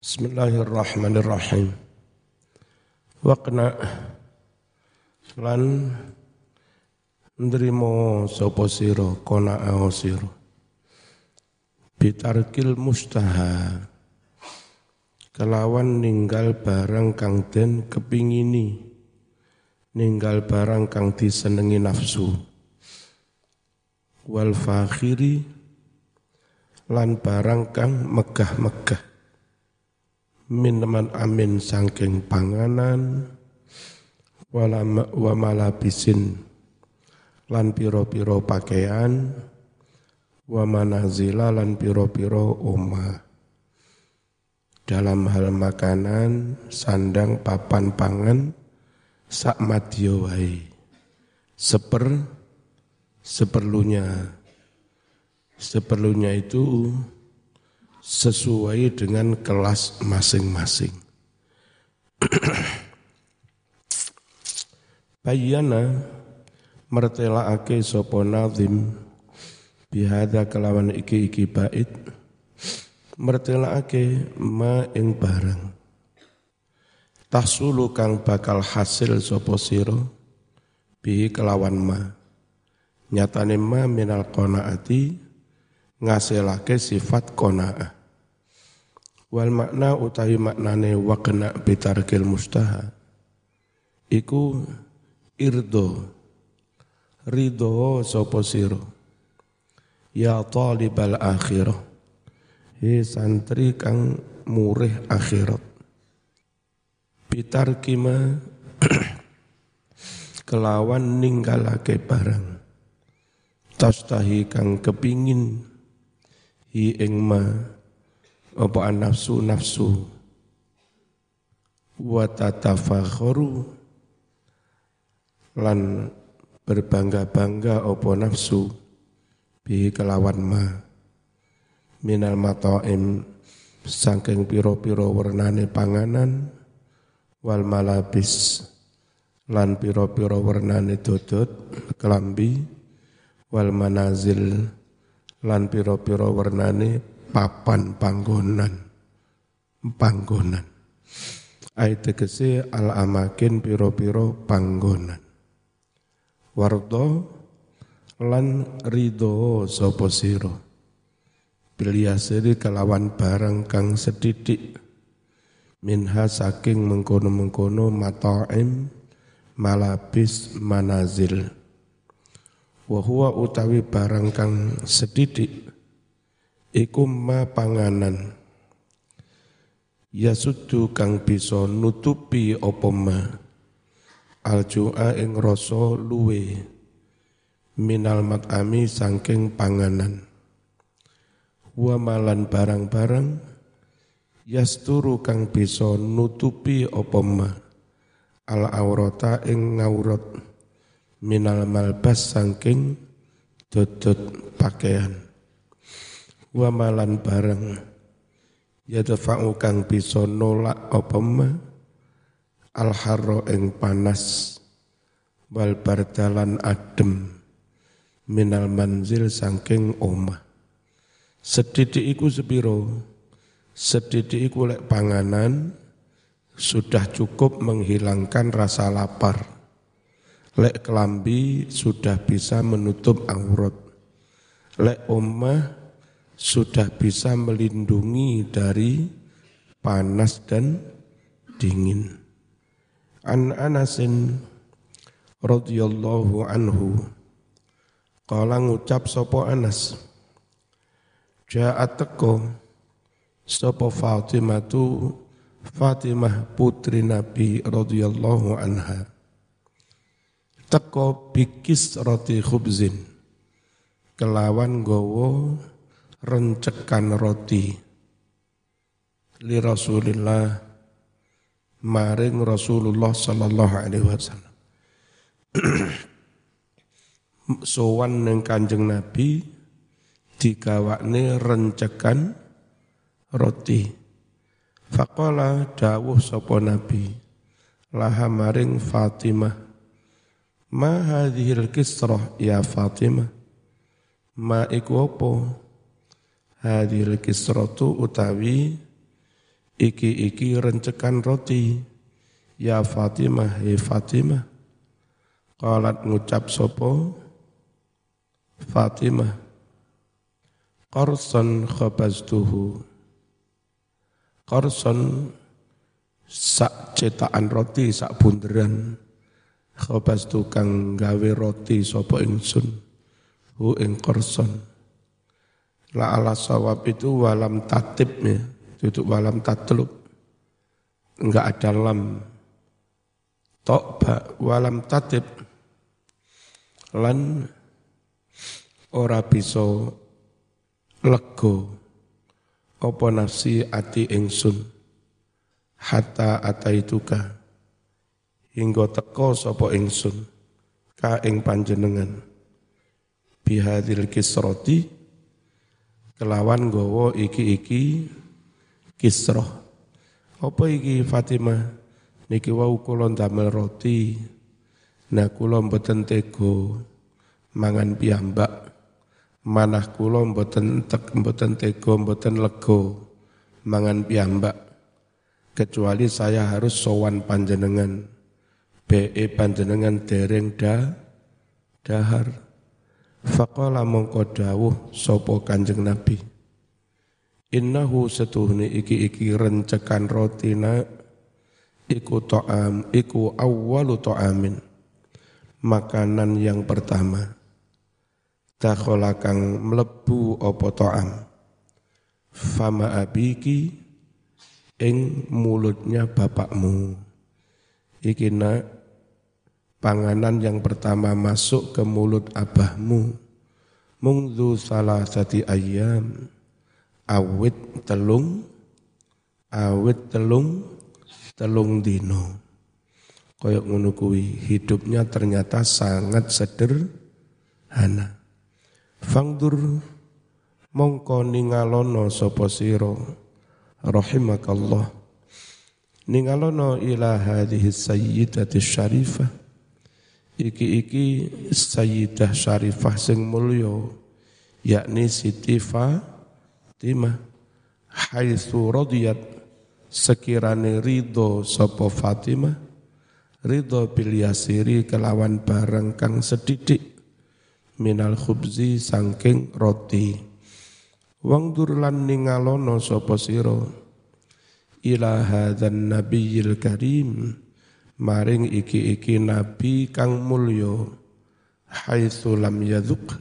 Bismillahirrahmanirrahim. Waqna lan nrimo sapa sira kona sira. Bitarkil mustaha kelawan ninggal barang kang den kepingini ninggal barang kang disenengi nafsu wal fakhiri lan barang kang megah-megah minuman amin sangking panganan walama, wa malabisin lan piro-piro pakaian wa manazila lan piro-piro oma dalam hal makanan sandang papan pangan sak madya seper seperlunya. Seperlunya itu sesuai dengan kelas masing-masing. Bayana ake sapa nazim bihada kelawan iki-iki bait ake ma ing barang tahsulu kang bakal hasil sapa sira bi kelawan ma nyatane ma minal qanaati ngasilake sifat qanaah. Wal makna utawi maknane waqna bitarkil mustaha. Iku irdo ridho sapa sira? Ya talibal akhirah. He santri kang murih akhirat. Bitarkima kelawan ninggalake barang. Tastahi kang kepingin hi ing ma apa nafsu nafsu? Wa tatafakharu. Lan berbangga-bangga apa nafsu? Bi kelawan ma. Minal mataim saking piro-piro warnane panganan. Wal malabis lan piro-piro warnane dodot kelambi. Wal manazil lan piro-piro warnane papan panggonan. Panggonan. Ayat tegese al amakin piro-piro panggonan. Wardo lan ridho sapa sira. Biliasiri kelawan barang kang sedidik. Minha saking mengkono-mengkono mata'im malabis manazil wa huwa utawi barang kang sedidik iku ma panganan. Ya sudu kang bisa nutupi apa ma? Aljua ing rasa luwe minal mat'ami sangking panganan. Wa malan barang-barang yasturu kang bisa nutupi apa ma? Al aurata ing ngaurat minal malbas sangking dodot pakaian. Wa malan bareng. Ya dafa'u kang bisa nolak apa ma? Al harro ing panas. Wal bardalan adem. Minal manzil sangking omah. Sedidik iku sepiro? Sedidik iku lek panganan sudah cukup menghilangkan rasa lapar Lek kelambi sudah bisa menutup aurat. Lek omah sudah bisa melindungi dari panas dan dingin. An Anasin radhiyallahu anhu kala ngucap sapa Anas Ja'at teko sapa Fatimah tu Fatimah putri Nabi radhiyallahu anha teko bikis roti khubzin. Kelawan gowo rencekan roti. Li Rasulillah maring Rasulullah sallallahu alaihi wasallam. Sowan ning Kanjeng Nabi digawakne rencekan roti. Faqala dawuh sapa Nabi? Laha maring Fatimah Ma hadhil kisrah ya Fatimah. Ma iku apa? Hadhil kisratu utawi iki-iki rencekan roti. Ya Fatimah he Fatimah qalat ngucap sopo Fatimah qarsan khabaztuhu. Qarsan sak cetakan roti sak bunderan khabaztu kang gawe roti sapa ingsun hu ing qarsan La ala sawab itu walam tatib ya, tutup walam tatlub. Enggak ada lam. Tokba walam tatib. Lan ora bisa lego apa nafsi ati ingsun hatta ataituka hingga teko sapa ingsun ka ing panjenengan bihadil kisroti kelawan gowo iki-iki kisroh. Apa iki Fatimah? Niki wau kula ndamel roti. Nah kula mboten tego mangan piyambak. Manah kula mboten tek mboten tego mboten lego mangan piyambak. Kecuali saya harus sowan panjenengan. BE panjenengan dereng da dahar. Faqala mongko dawuh sapa Kanjeng Nabi. Innahu setuhni iki-iki rencekan rotina iku to'am iku awwalu to'amin. Makanan yang pertama. Dakhala kang mlebu apa to'am. Fama abiki ing mulutnya bapakmu. Iki nak panganan yang pertama masuk ke mulut abahmu. Mungdu salah sati ayam awit telung awit telung telung dino. Koyok ngono hidupnya ternyata sangat sederhana. Fangdur mongko ningalono sapa sira. Rahimakallah. Ningalono ila hadhihi sayyidati syarifah iki-iki Sayyidah Syarifah sing mulya yakni Siti Fatimah. Haitsu radiyat sekirane ridho sapa Fatimah ridho bil yasiri kelawan barang kang sedidik minal khubzi sangking roti. Wang durlan ningalono sapa sira? Ila hadzal nabiyil karim maring iki-iki nabi kang mulya haitsu lam yaduk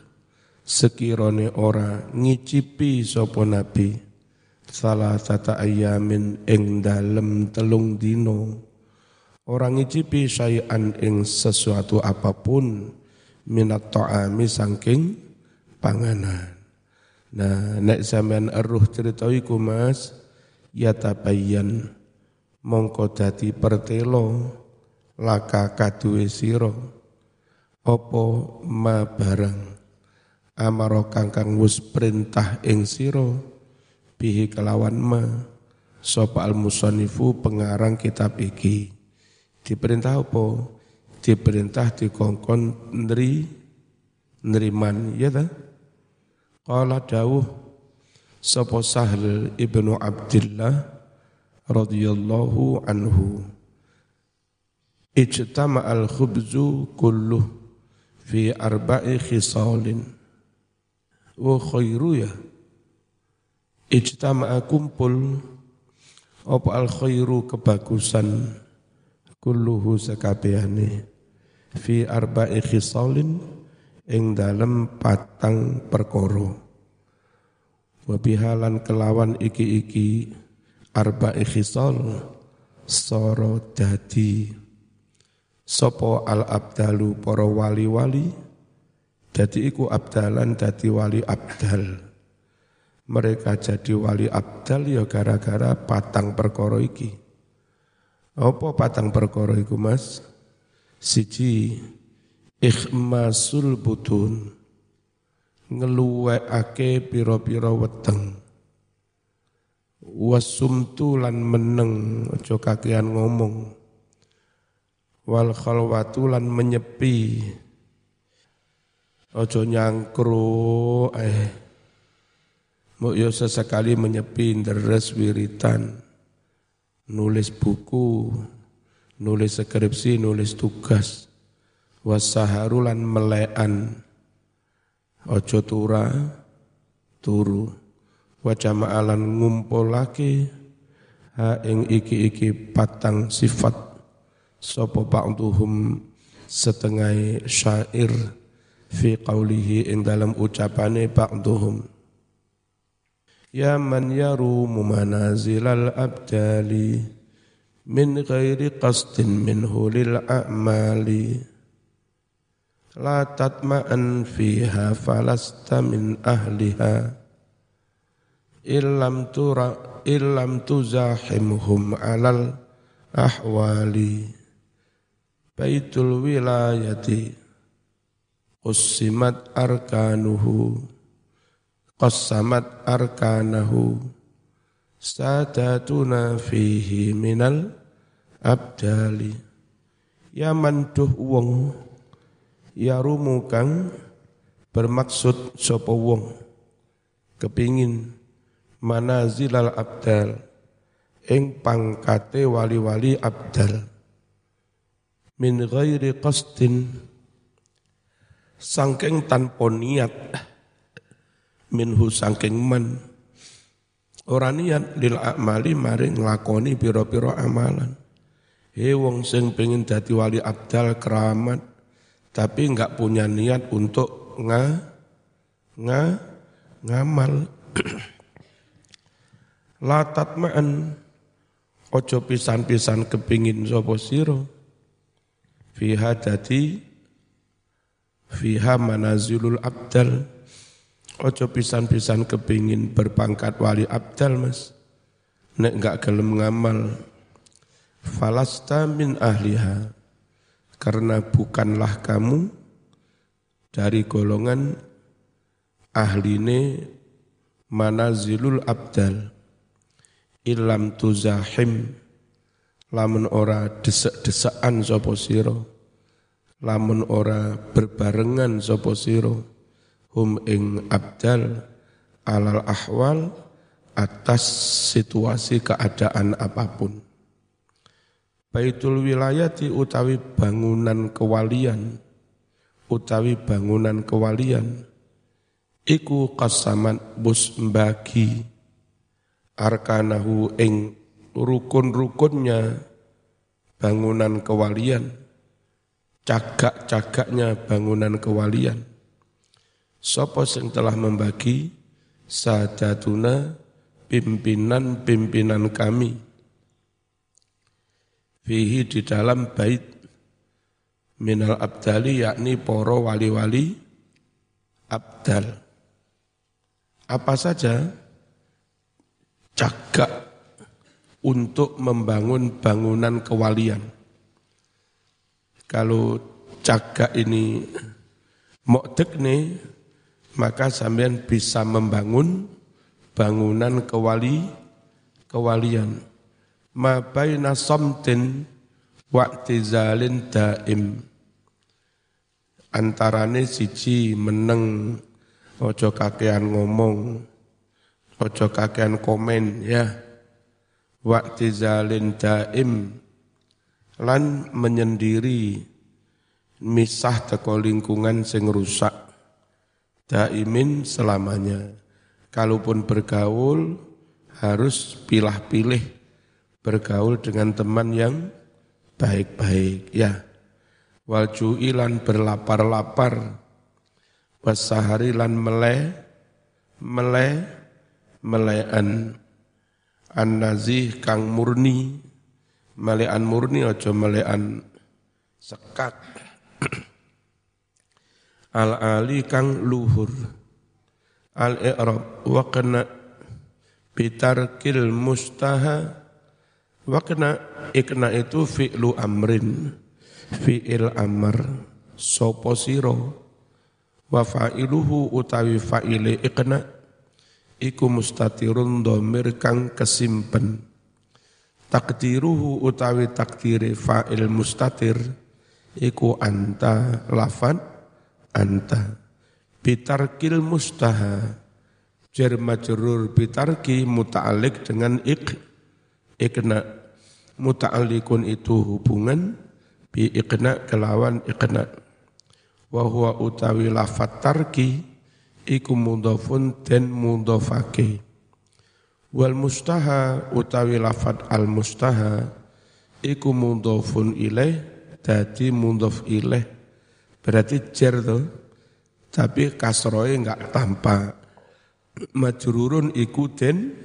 sekirane ora ngicipi sapa nabi salah sata ayamin ing dalem telung dino orang ngicipi syai'an ing sesuatu apa pun minat ta'ami sangking panganan. Nah nek sampean eruh cerita iku Mas ya tabayyan mongko dadi pertelo laka kaduwe sira? Apa ma barang amaro kangkang wis perintah ing sira? Bihi kelawan ma? Sapa al musannifu pengarang kitab iki? Diperintah apa? Diperintah dikongkon neri neriman ya ta? Qala dawuh sapa Sahal ibnu Abdullah radhiyallahu anhu ijtama al khubzu kulluh fi arba'i khisalin. Wa khairu ya. Ijtama kumpul. Apa al khairu kebagusan kulluhu sakabehane fi arba'i khisalin ing dalem patang perkara. Wa bihalan kelawan iki-iki arba'i khisal soro dadi Sopo al abdalu para wali-wali? Jadi iku abdalan jadi wali abdal. Mereka jadi wali abdal ya gara-gara patang perkara iki. Apa patang perkara iku Mas? Siji ikhmasul butun ngeluwekake pira-pira weteng wasumtu lan meneng. Aja kakean ngomong wal khalwatu lan menyepi. Ojo nyangkru eh. Mau yo sesekali menyepi deres wiritan. Nulis buku, nulis skripsi, nulis tugas, wasaharulan melean, ojo tura, turu, wajama'alan ngumpul lagi, ha ing iki-iki patang sifat, sopo ba'duhum setengah syair, fi qawlihi ing dalam ucapane ba'duhum. Ya man yarumu manazilal abdali min ghairi qasdin minhu lil a'mali. La tatma'an fiha falasta min ahliha. Illam tura illam tuzahimhum alal ahwali baitul wilayati. Qusimat arkanuhu. Qasamat arkanahu. Sadatuna fihi minal abdali. Ya manduh wong ya rumukang bermaksud sapa wong. Kepingin manazilal abdal. Ing pangkate wali-wali abdal min ghairi qasdin sangking tanpa niat minhu sangking man. Ora niat lil amali mari nglakoni pira-pira amalan. He wong sing pengin dadi wali abdal keramat tapi enggak punya niat untuk nga nga ngamal. Latat ma'an ojo pisan-pisan kepingin sapa sira fiha dadi fiha manazilul abdal. Ojo pisan-pisan kepingin berpangkat wali abdal mas. Nek enggak gelem ngamal falasta min ahliha. Karena bukanlah kamu dari golongan ahline manazilul abdal. Ilam tuzahim lamun ora desek-desekan sapa sira lamun ora berbarengan sapa sira hum ing abdal alal ahwal atas situasi keadaan apa pun. Baitul wilayati utawi bangunan kewalian utawi bangunan kewalian iku kasaman bus mbagi arkanahu ing rukun-rukunnya bangunan kewalian cagak-cagaknya bangunan kewalian. Sopo sing telah membagi? Sadatuna pimpinan-pimpinan kami. Fihi di dalam bait minal abdali yakni poro wali-wali abdal. Apa saja? Cagak untuk membangun bangunan kewalian. Kalau cagak ini mokdek nih, maka sampean bisa membangun bangunan kewali kewalian. Ma baina somtin wa'tizalin daim. Antarane siji meneng ojo kakean ngomong, ojo kakean komen ya. Wa'tizalin daim lan menyendiri misah teko lingkungan sing rusak daimin selamanya. Kalaupun bergaul harus pilah-pilih bergaul dengan teman yang baik-baik ya. Waljuilan berlapar-lapar wasaharilan mele mele melean an nazih kang murni. Melean murni aja melean sekat. Al ali kang luhur. Al i'rab wa kana bitarkil mustaha wa kana ikna itu fi'lu amrin. Fi'il amr sopo siro. Wa fa'iluhu utawi fa'ile ikna iku mustatirun domir kang kesimpen. Takdiruhu utawi takdiri fa'il mustatir iku anta lafan anta. Bitarkil mustaha. Jar majrur bitarki muta'alliq dengan ik ikna muta'alliqun itu hubungan bi iqna kelawan iqna. Wa huwa utawi lafat tarki iku mudhafun den mudhafake. Wal mustaha utawi lafat al mustaha iku mudhafun ilaih dadi mudhaf ilaih berarti jer tapi kasroe enggak tampak. Majrurun iku den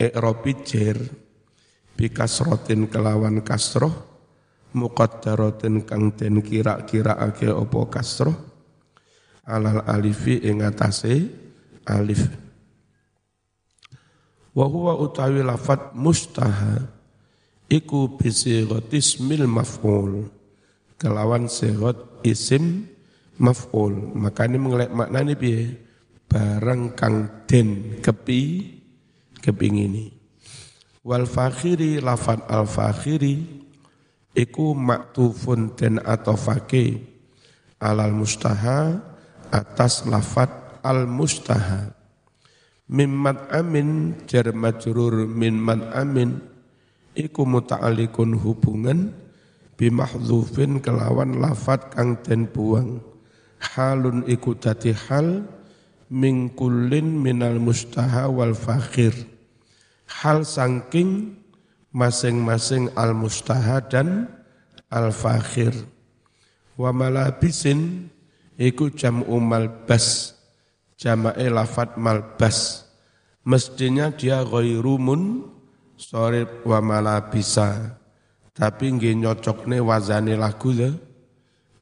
i'rabi jer bi kasrotin kelawan kasroh muqaddaratin kang den kira-kira ake opo kasroh alal alifi ing atase alif. Wa huwa utawi lafat mustaha iku bisighatismil maf'ul. Kelawan sigat isim maf'ul. Makanya mengelak maknanya piye? Barang kang den kepi kepingini. Wal fakhiri lafat al fakhiri iku maktufun den atofake alal mustaha atas lafat al mustaha mimmat amin jar majrur min man amin iku muta'alliqun hubungan bimahdhufin kelawan lafat kang den buang. Halun iku dadi hal min kullin minal mustaha wal fakhir. Hal sangking masing-masing al mustaha dan al fakhir wa malabisin iku umal bas jamae lafat malbas. Mestinya dia ghairumun sorib wa malabisa. Tapi nggih nyocokne wazane lagu ya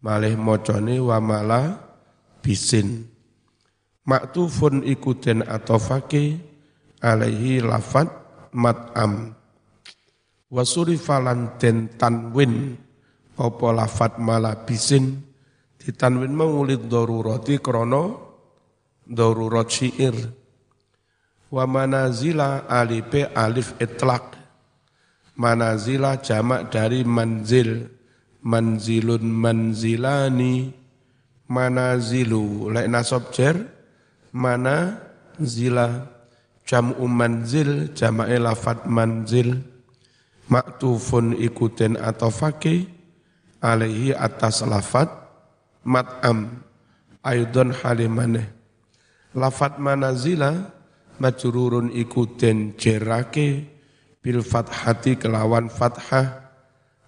malih mocone wa mala bisin maktufun iku den atofake alaihi lafat mat'am. Wasurifalan den tanwin apa lafat malabisin Ditanwin mengulid darurati krono darurat syair. Wa manazila alipe alif itlak. Manazila jamak dari manzil. Manzilun manzilani. Manazilu. Lek nasab jer. Mana zila. Jam'u manzil. Jamak lafat manzil. Maktufun ikutin atau fakih. Alaihi atas lafat mat'am. Aidon halimane lafat manazila majrurun ikutin jerake bil fathati kelawan fathah.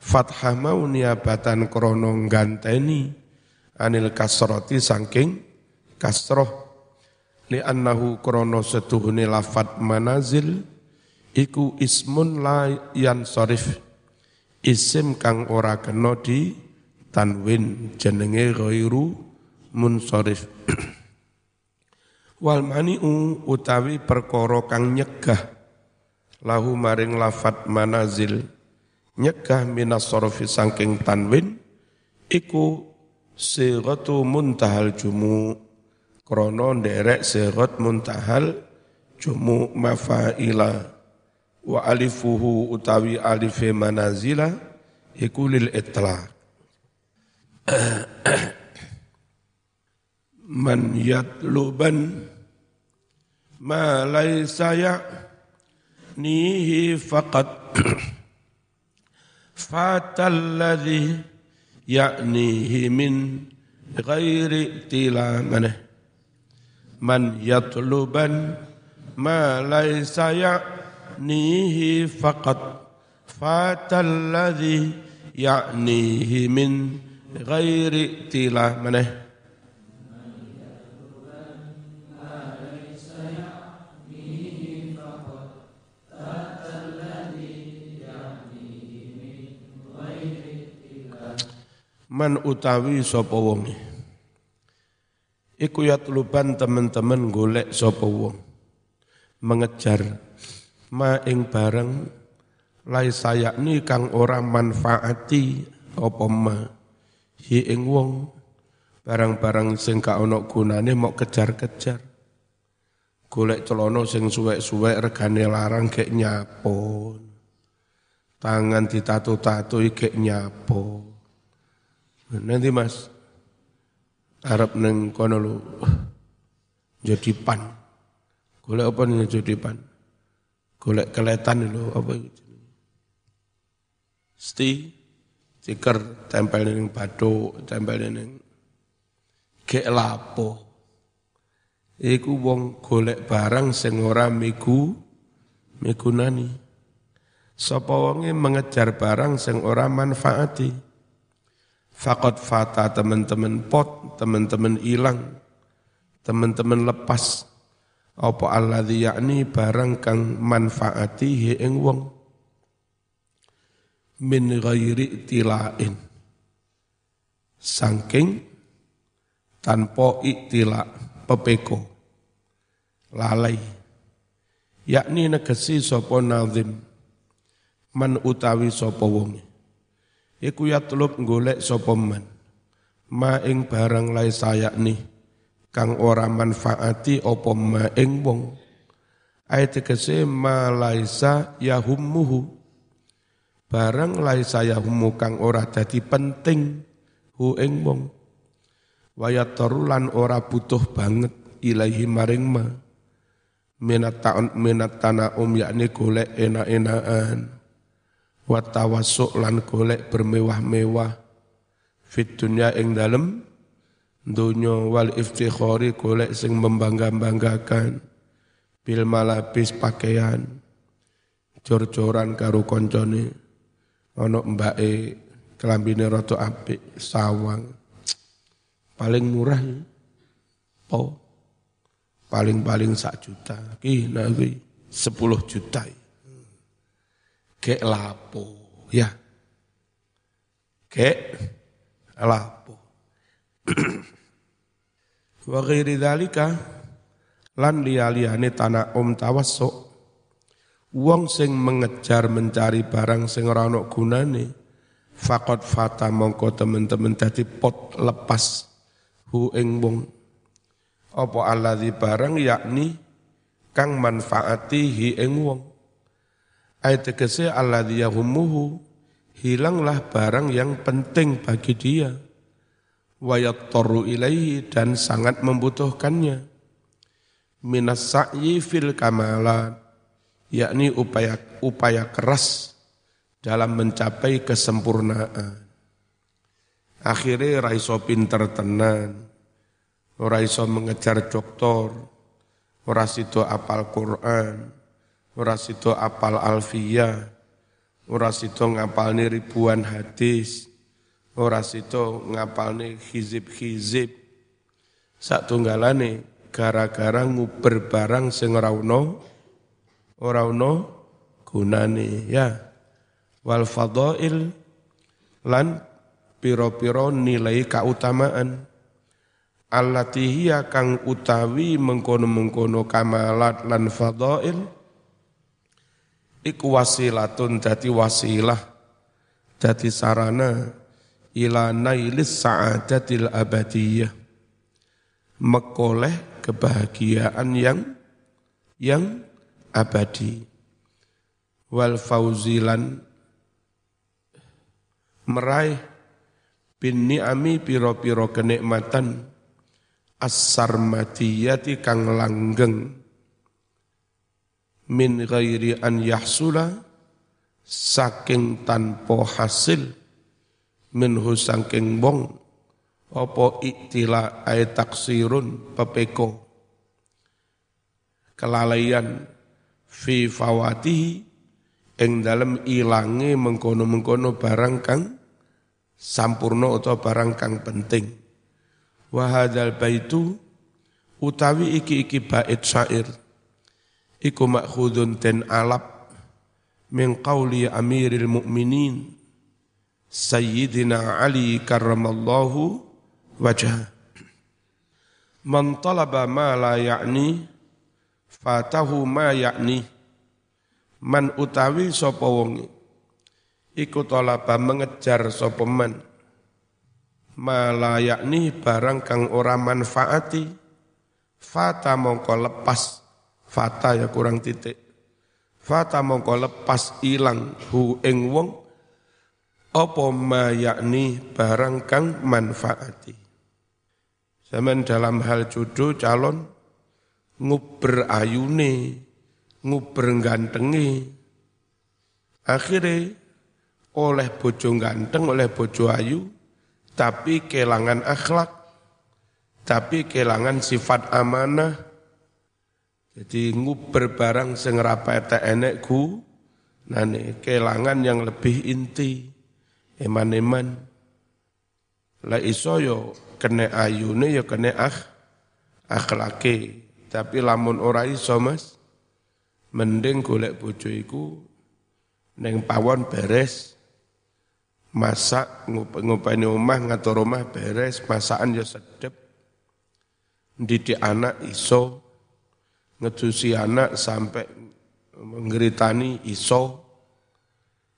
Fathah mau niabatan krono ganteni anil kasroti saking kasroh. Li annahu krono setuhune lafat manazil iku ismun la yan sorif. Isim kang ora kena di tanwin jenenge ghairu munsharif wal mani'u utawi perkara kang nyegah. Lahu maring lafat manazil. Nyegah minas sorofi saking tanwin iku siratu muntahal jumu. Krono nderek sirat muntahal jumu mafaila. Wa alifuhu utawi alife manazila iku lil itlaq man yatluban ma laysa ya'nihi faqat fatal ladhi ya'nihi min ghairi tilamane man yatluban ma laysa ya'nihi faqat fatal ladhi ya'nihi min ghairi tilah maneh. Man utawi sapa wong. Iku yatluban teman-teman golek sapa wong. Mengejar. Ma ing bareng lai sayakni kang ora manfaati apa ma hi ing wong barang-barang sing gak ana gunane mau kejar-kejar. Golek celana sing suwek-suwek regane larang gek nyapo tangan ditato-tato gek nyapo nanti mas Arab neng kono lu jadi pan. Golek apa nih jadi pan? Golek keletan lho apa itu Mesti stiker tempel ning batu, tempel ning gek lapo. Iku wong golek barang sing ora migu migunani. Sapa wonge mengejar barang sing ora manfaati. Fakot fata teman-teman pot, teman-teman hilang, teman-teman lepas. Apa alladzi yakni barang kang manfaati ing wong min ghairi tilain. Sangking tanpa iktila pepeko lalai. Yakni negesi sapa nazim man utawi sapa wong iku yatlub golek sapa man. Ma ing barang lai sayakni kang ora manfaati apa ma ing wong. Ayat tegese ma laisa yahummuhu barang laisa yahummu kang ora dadi penting hu ing wong. Wayat torulan ora butuh banget ilahi maring ma. Minat ta'un minat um yakni golek enak-enakan. Wa tawasuk lan golek bermewah-mewah. Fit dunya ing dalem dunya wal iftikhari golek sing membangga-banggakan. Bil malabis pakaian jor-joran karo koncone ana mbake kelambine rada apik sawang paling murah ya. Oh, paling-paling sak juta. Ki nabi sepuluh juta. Kek lapo, ya. Kek lapo. Wa ghairi dalika lan liyane tanah om tawassuk wong sing mengejar mencari barang sing ora ana gunane fakot fata mongko temen-temen dadi pot lepas hu ing wong. Apa alladzi barang yakni kang manfaati hi ing wong? Ayat tegese alladzi yahumuhu hilanglah barang yang penting bagi dia. Wayattaru ilaihi dan sangat membutuhkannya. Minas sa'yi fil kamalat yakni upaya upaya keras dalam mencapai kesempurnaan Akhirnya raiso pinter tenan, raiso mengejar doktor, ora sido apal Quran, ora sido apal alfiyah, ora sido ngapalni ribuan hadis, ora sido ngapalni hizib-hizib. Sak tunggalane gara-gara nguber barang sing ora ora ono gunane ya. Wal fadail lan piro-piro nilai keutamaan allati kang utawi mengkono-mengkono kamalat lan fadail iku wasilatun dadi wasilah dadi sarana ila nailis sa'adatil abadiyah mekoleh kebahagiaan yang yang abadi. Wal fauzilan. Meraih bin ni'ami piro-piro kenikmatan. As-sarmatiyati kang langgeng. Min ghairi an yahsula. Saking tanpa hasil. Minhu saking bong apa iktila ay taksirun pepeko. Kelalaian fi fawatihi ing dalem ilange mengkono-mengkono barang kang sampurno atau barang kang penting. Wahadal baitu utawi iki-iki bait syair iku makhudun ten alap min qawli amiril mu'minin Sayyidina Ali karramallahu wajah. Man talaba ma la ya'ni fatahu ma ya'ni. Man utawi sapa wonge. Iku tolaba mengejar sapa man. Malayakni barang kang ora manfaati. Fata mongko lepas. Fata ya kurang titik. Fata mongko lepas ilang hu ing wong. Apa mayakni barang kang manfaati? Zaman dalam hal jodoh calon nguber ayune, nguber gantenge. Akhirnya oleh bojo ganteng, oleh bojo ayu, tapi kelangan akhlak, tapi kelangan sifat amanah. Jadi nguber barang sing rapete enek ku, nane kelangan yang lebih inti, eman-eman. Lah iso yo kene ayune yo kene akh, akhlake. Tapi lamun ora iso Mas, mending golek bojo iku neng pawon beres masak ngupeni omah ngatur omah beres masakan ya sedep didik anak iso ngecusi anak sampai ngeritani iso.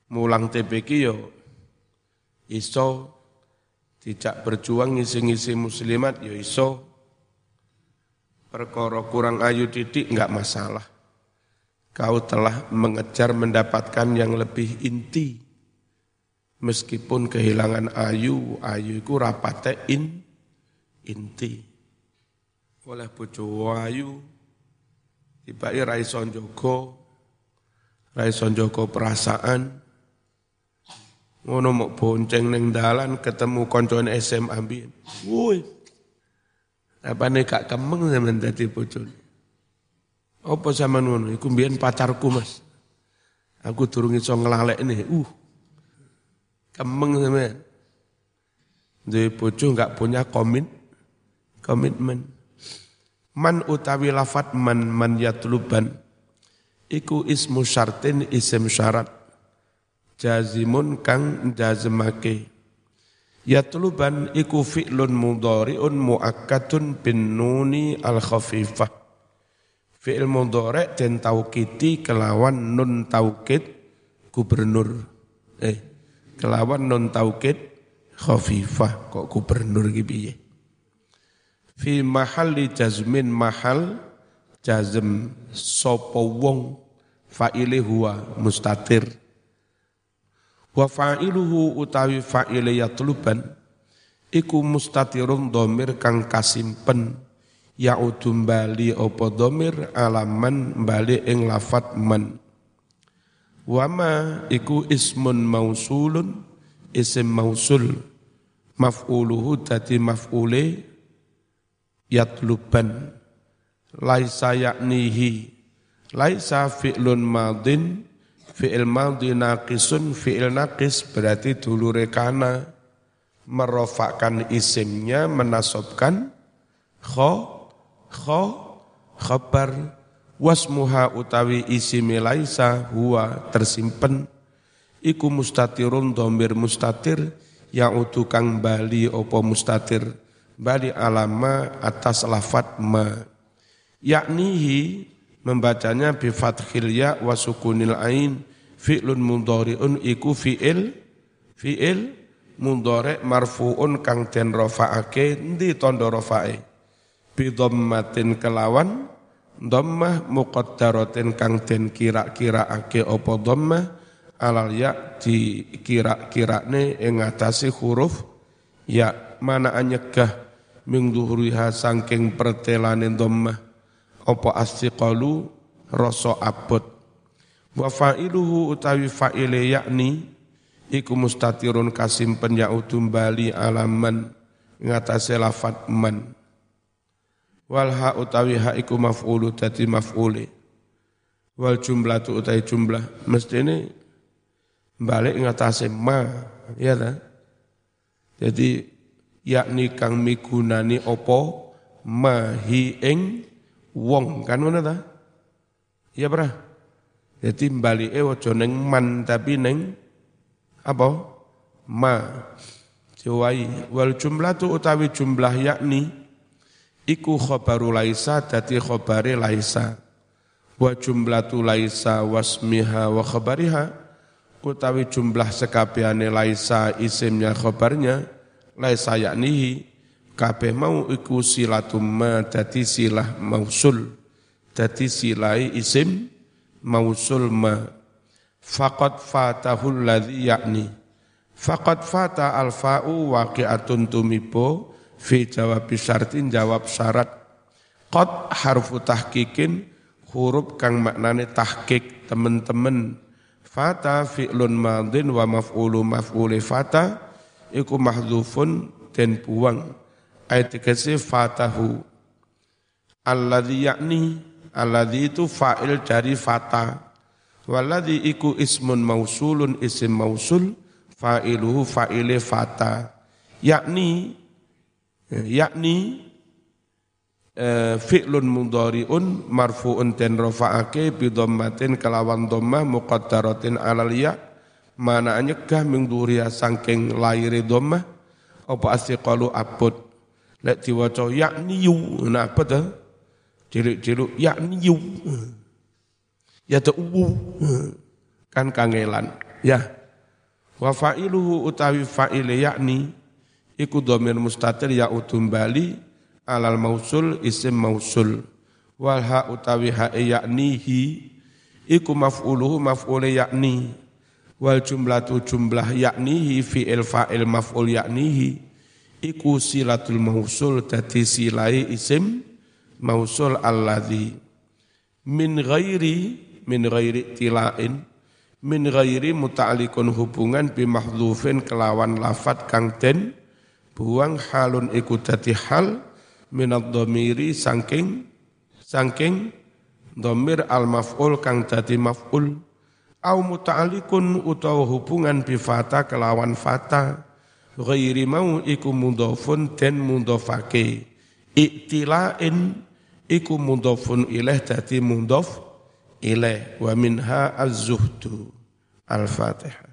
Mulang TPK yo iso tidak berjuang ngisi-ngisi muslimat yo iso perkara kurang ayu titik enggak masalah. Kau telah mengejar mendapatkan yang lebih inti. Meskipun kehilangan ayu, ayu itu rapate in, inti. Oleh bojo ayu, tiba raison joko, raison joko perasaan, ngono mau bonceng neng dalan ketemu koncoan SMA biyen. Woi, apa nih kak kemeng zaman dadi bojone. Apa sama ngono? Iku pacarku mas. Aku turun iso ngelalek nih. Uh, kemeng sama. Dari bojo nggak punya komit, komitmen. Man utawi lafat man man yatluban. Iku ismu syartin isim syarat. Jazimun kang jazmake Yatluban iku fi'lun mudhari'un muakkadun bin nuni al khafifah. Fi'il mudhari' den taukiti kelawan nun taukid gubernur. Eh, kelawan nun taukid khafifah kok gubernur iki piye? Fi mahalli jazmin mahal jazm sapa wong fa'ile huwa mustatir Wa fa'iluhu utawi fa'ile yatluban iku mustatirun domir kang kasimpen ya'udum bali opo domir alaman bali ing lafat man. Wama iku ismun mausulun isim mausul maf'uluhu dadi maf'ule yatluban laisa yaknihi laisa fi'lun madin Fi'il madhi naqisun, fi'il naqis berarti dulu rekana merofakkan isimnya, menasobkan kho, kho, khabar, wasmuha utawi isimi laisa huwa tersimpen, iku mustatirun domir mustatir, yang utukang bali opo mustatir, bali alama atas lafat ma. Yaknihi membacanya bi fathil ya wa sukunil ain fi'lun mudhari'un iku fi'il fi'il mudhari' marfu'un kang den rafa'ake ndi tanda rafa'e bi dhammatin kelawan dhammah muqaddaratin kang den kira-kiraake apa dhammah alal ya di kira-kirane ing atase huruf ya mana anyegah ming dhuhuriha saking pertelane dhammah apa astiqalu rasa abot. Wa fa'iluhu utawi fa'ile yakni iku mustatirun kasimpen ya'udum bali alaman ngatasi lafat man. Wal ha utawi ha iku maf'ulu dadi maf'ule. Wal jumlah tu utawi jumlah mesti ini balik ngatasi ma ya ta? Jadi yakni kang migunani opo ma hi ing wong kan ngono ta? Iya pernah. Jadi e ojo neng man tapi neng apa? Ma. Jawai wal jumlah tu utawi jumlah yakni iku khobaru laisa dadi khobare laisa. Wa jumlatu laisa wasmiha wa khabariha utawi jumlah sekabiane laisa isimnya khobarnya laisa yaknihi kabeh mau iku silatum ma dadi silah mausul dadi silai isim mausul ma. Faqad fatahul ladzi yakni. Faqad fata alfa'u waqi'atun tumibo fi jawab syartin jawab syarat. Qad harfu tahqiqin huruf kang maknane tahqiq teman-teman Fata fi'lun madin wa maf'ulu maf'uli fata iku mahdzufun den buang ayat tegese fatahu. Alladzi yakni alladzi itu fa'il dari fata. Waladzi iku ismun mausulun isim mausul fa'iluhu fa'ile fata. Yakni yakni Eh, fi'lun mudhari'un marfu'un ten rafa'ake bi dhammatin kelawan dhammah muqaddaratin alal ya. Mana nyegah ming saking laire dhammah apa asqalu abud lek diwaca yakni yu nah apa ta? Cilik-cilik yakni yu ya ta kan kangelan. Ya. Wa fa'iluhu utawi fa'ile yakni iku dhamir mustatir ya utum bali alal mausul isim mausul. Wal ha utawi ha yaknihi iku maf'uluhu maf'ule yakni wal jumlatu jumlah yaknihi fi'il fa'il maf'ul yaknihi iku silatul mausul dadi silai isim mausul alladhi. Min ghairi min ghairi tilain min ghairi muta'alikun hubungan bi mahdhufin kelawan lafat kang den buang halun iku dadi hal minad domiri sangking sangking domir al maf'ul kang dadi maf'ul. Au muta'alikun utawa hubungan bi fata kelawan fata ghairi mau iku mudhafun den mudhafake. Iktilain iku mudhafun ilaih dadi mudhaf ilaih wa minha az-zuhdu. Al-fatihah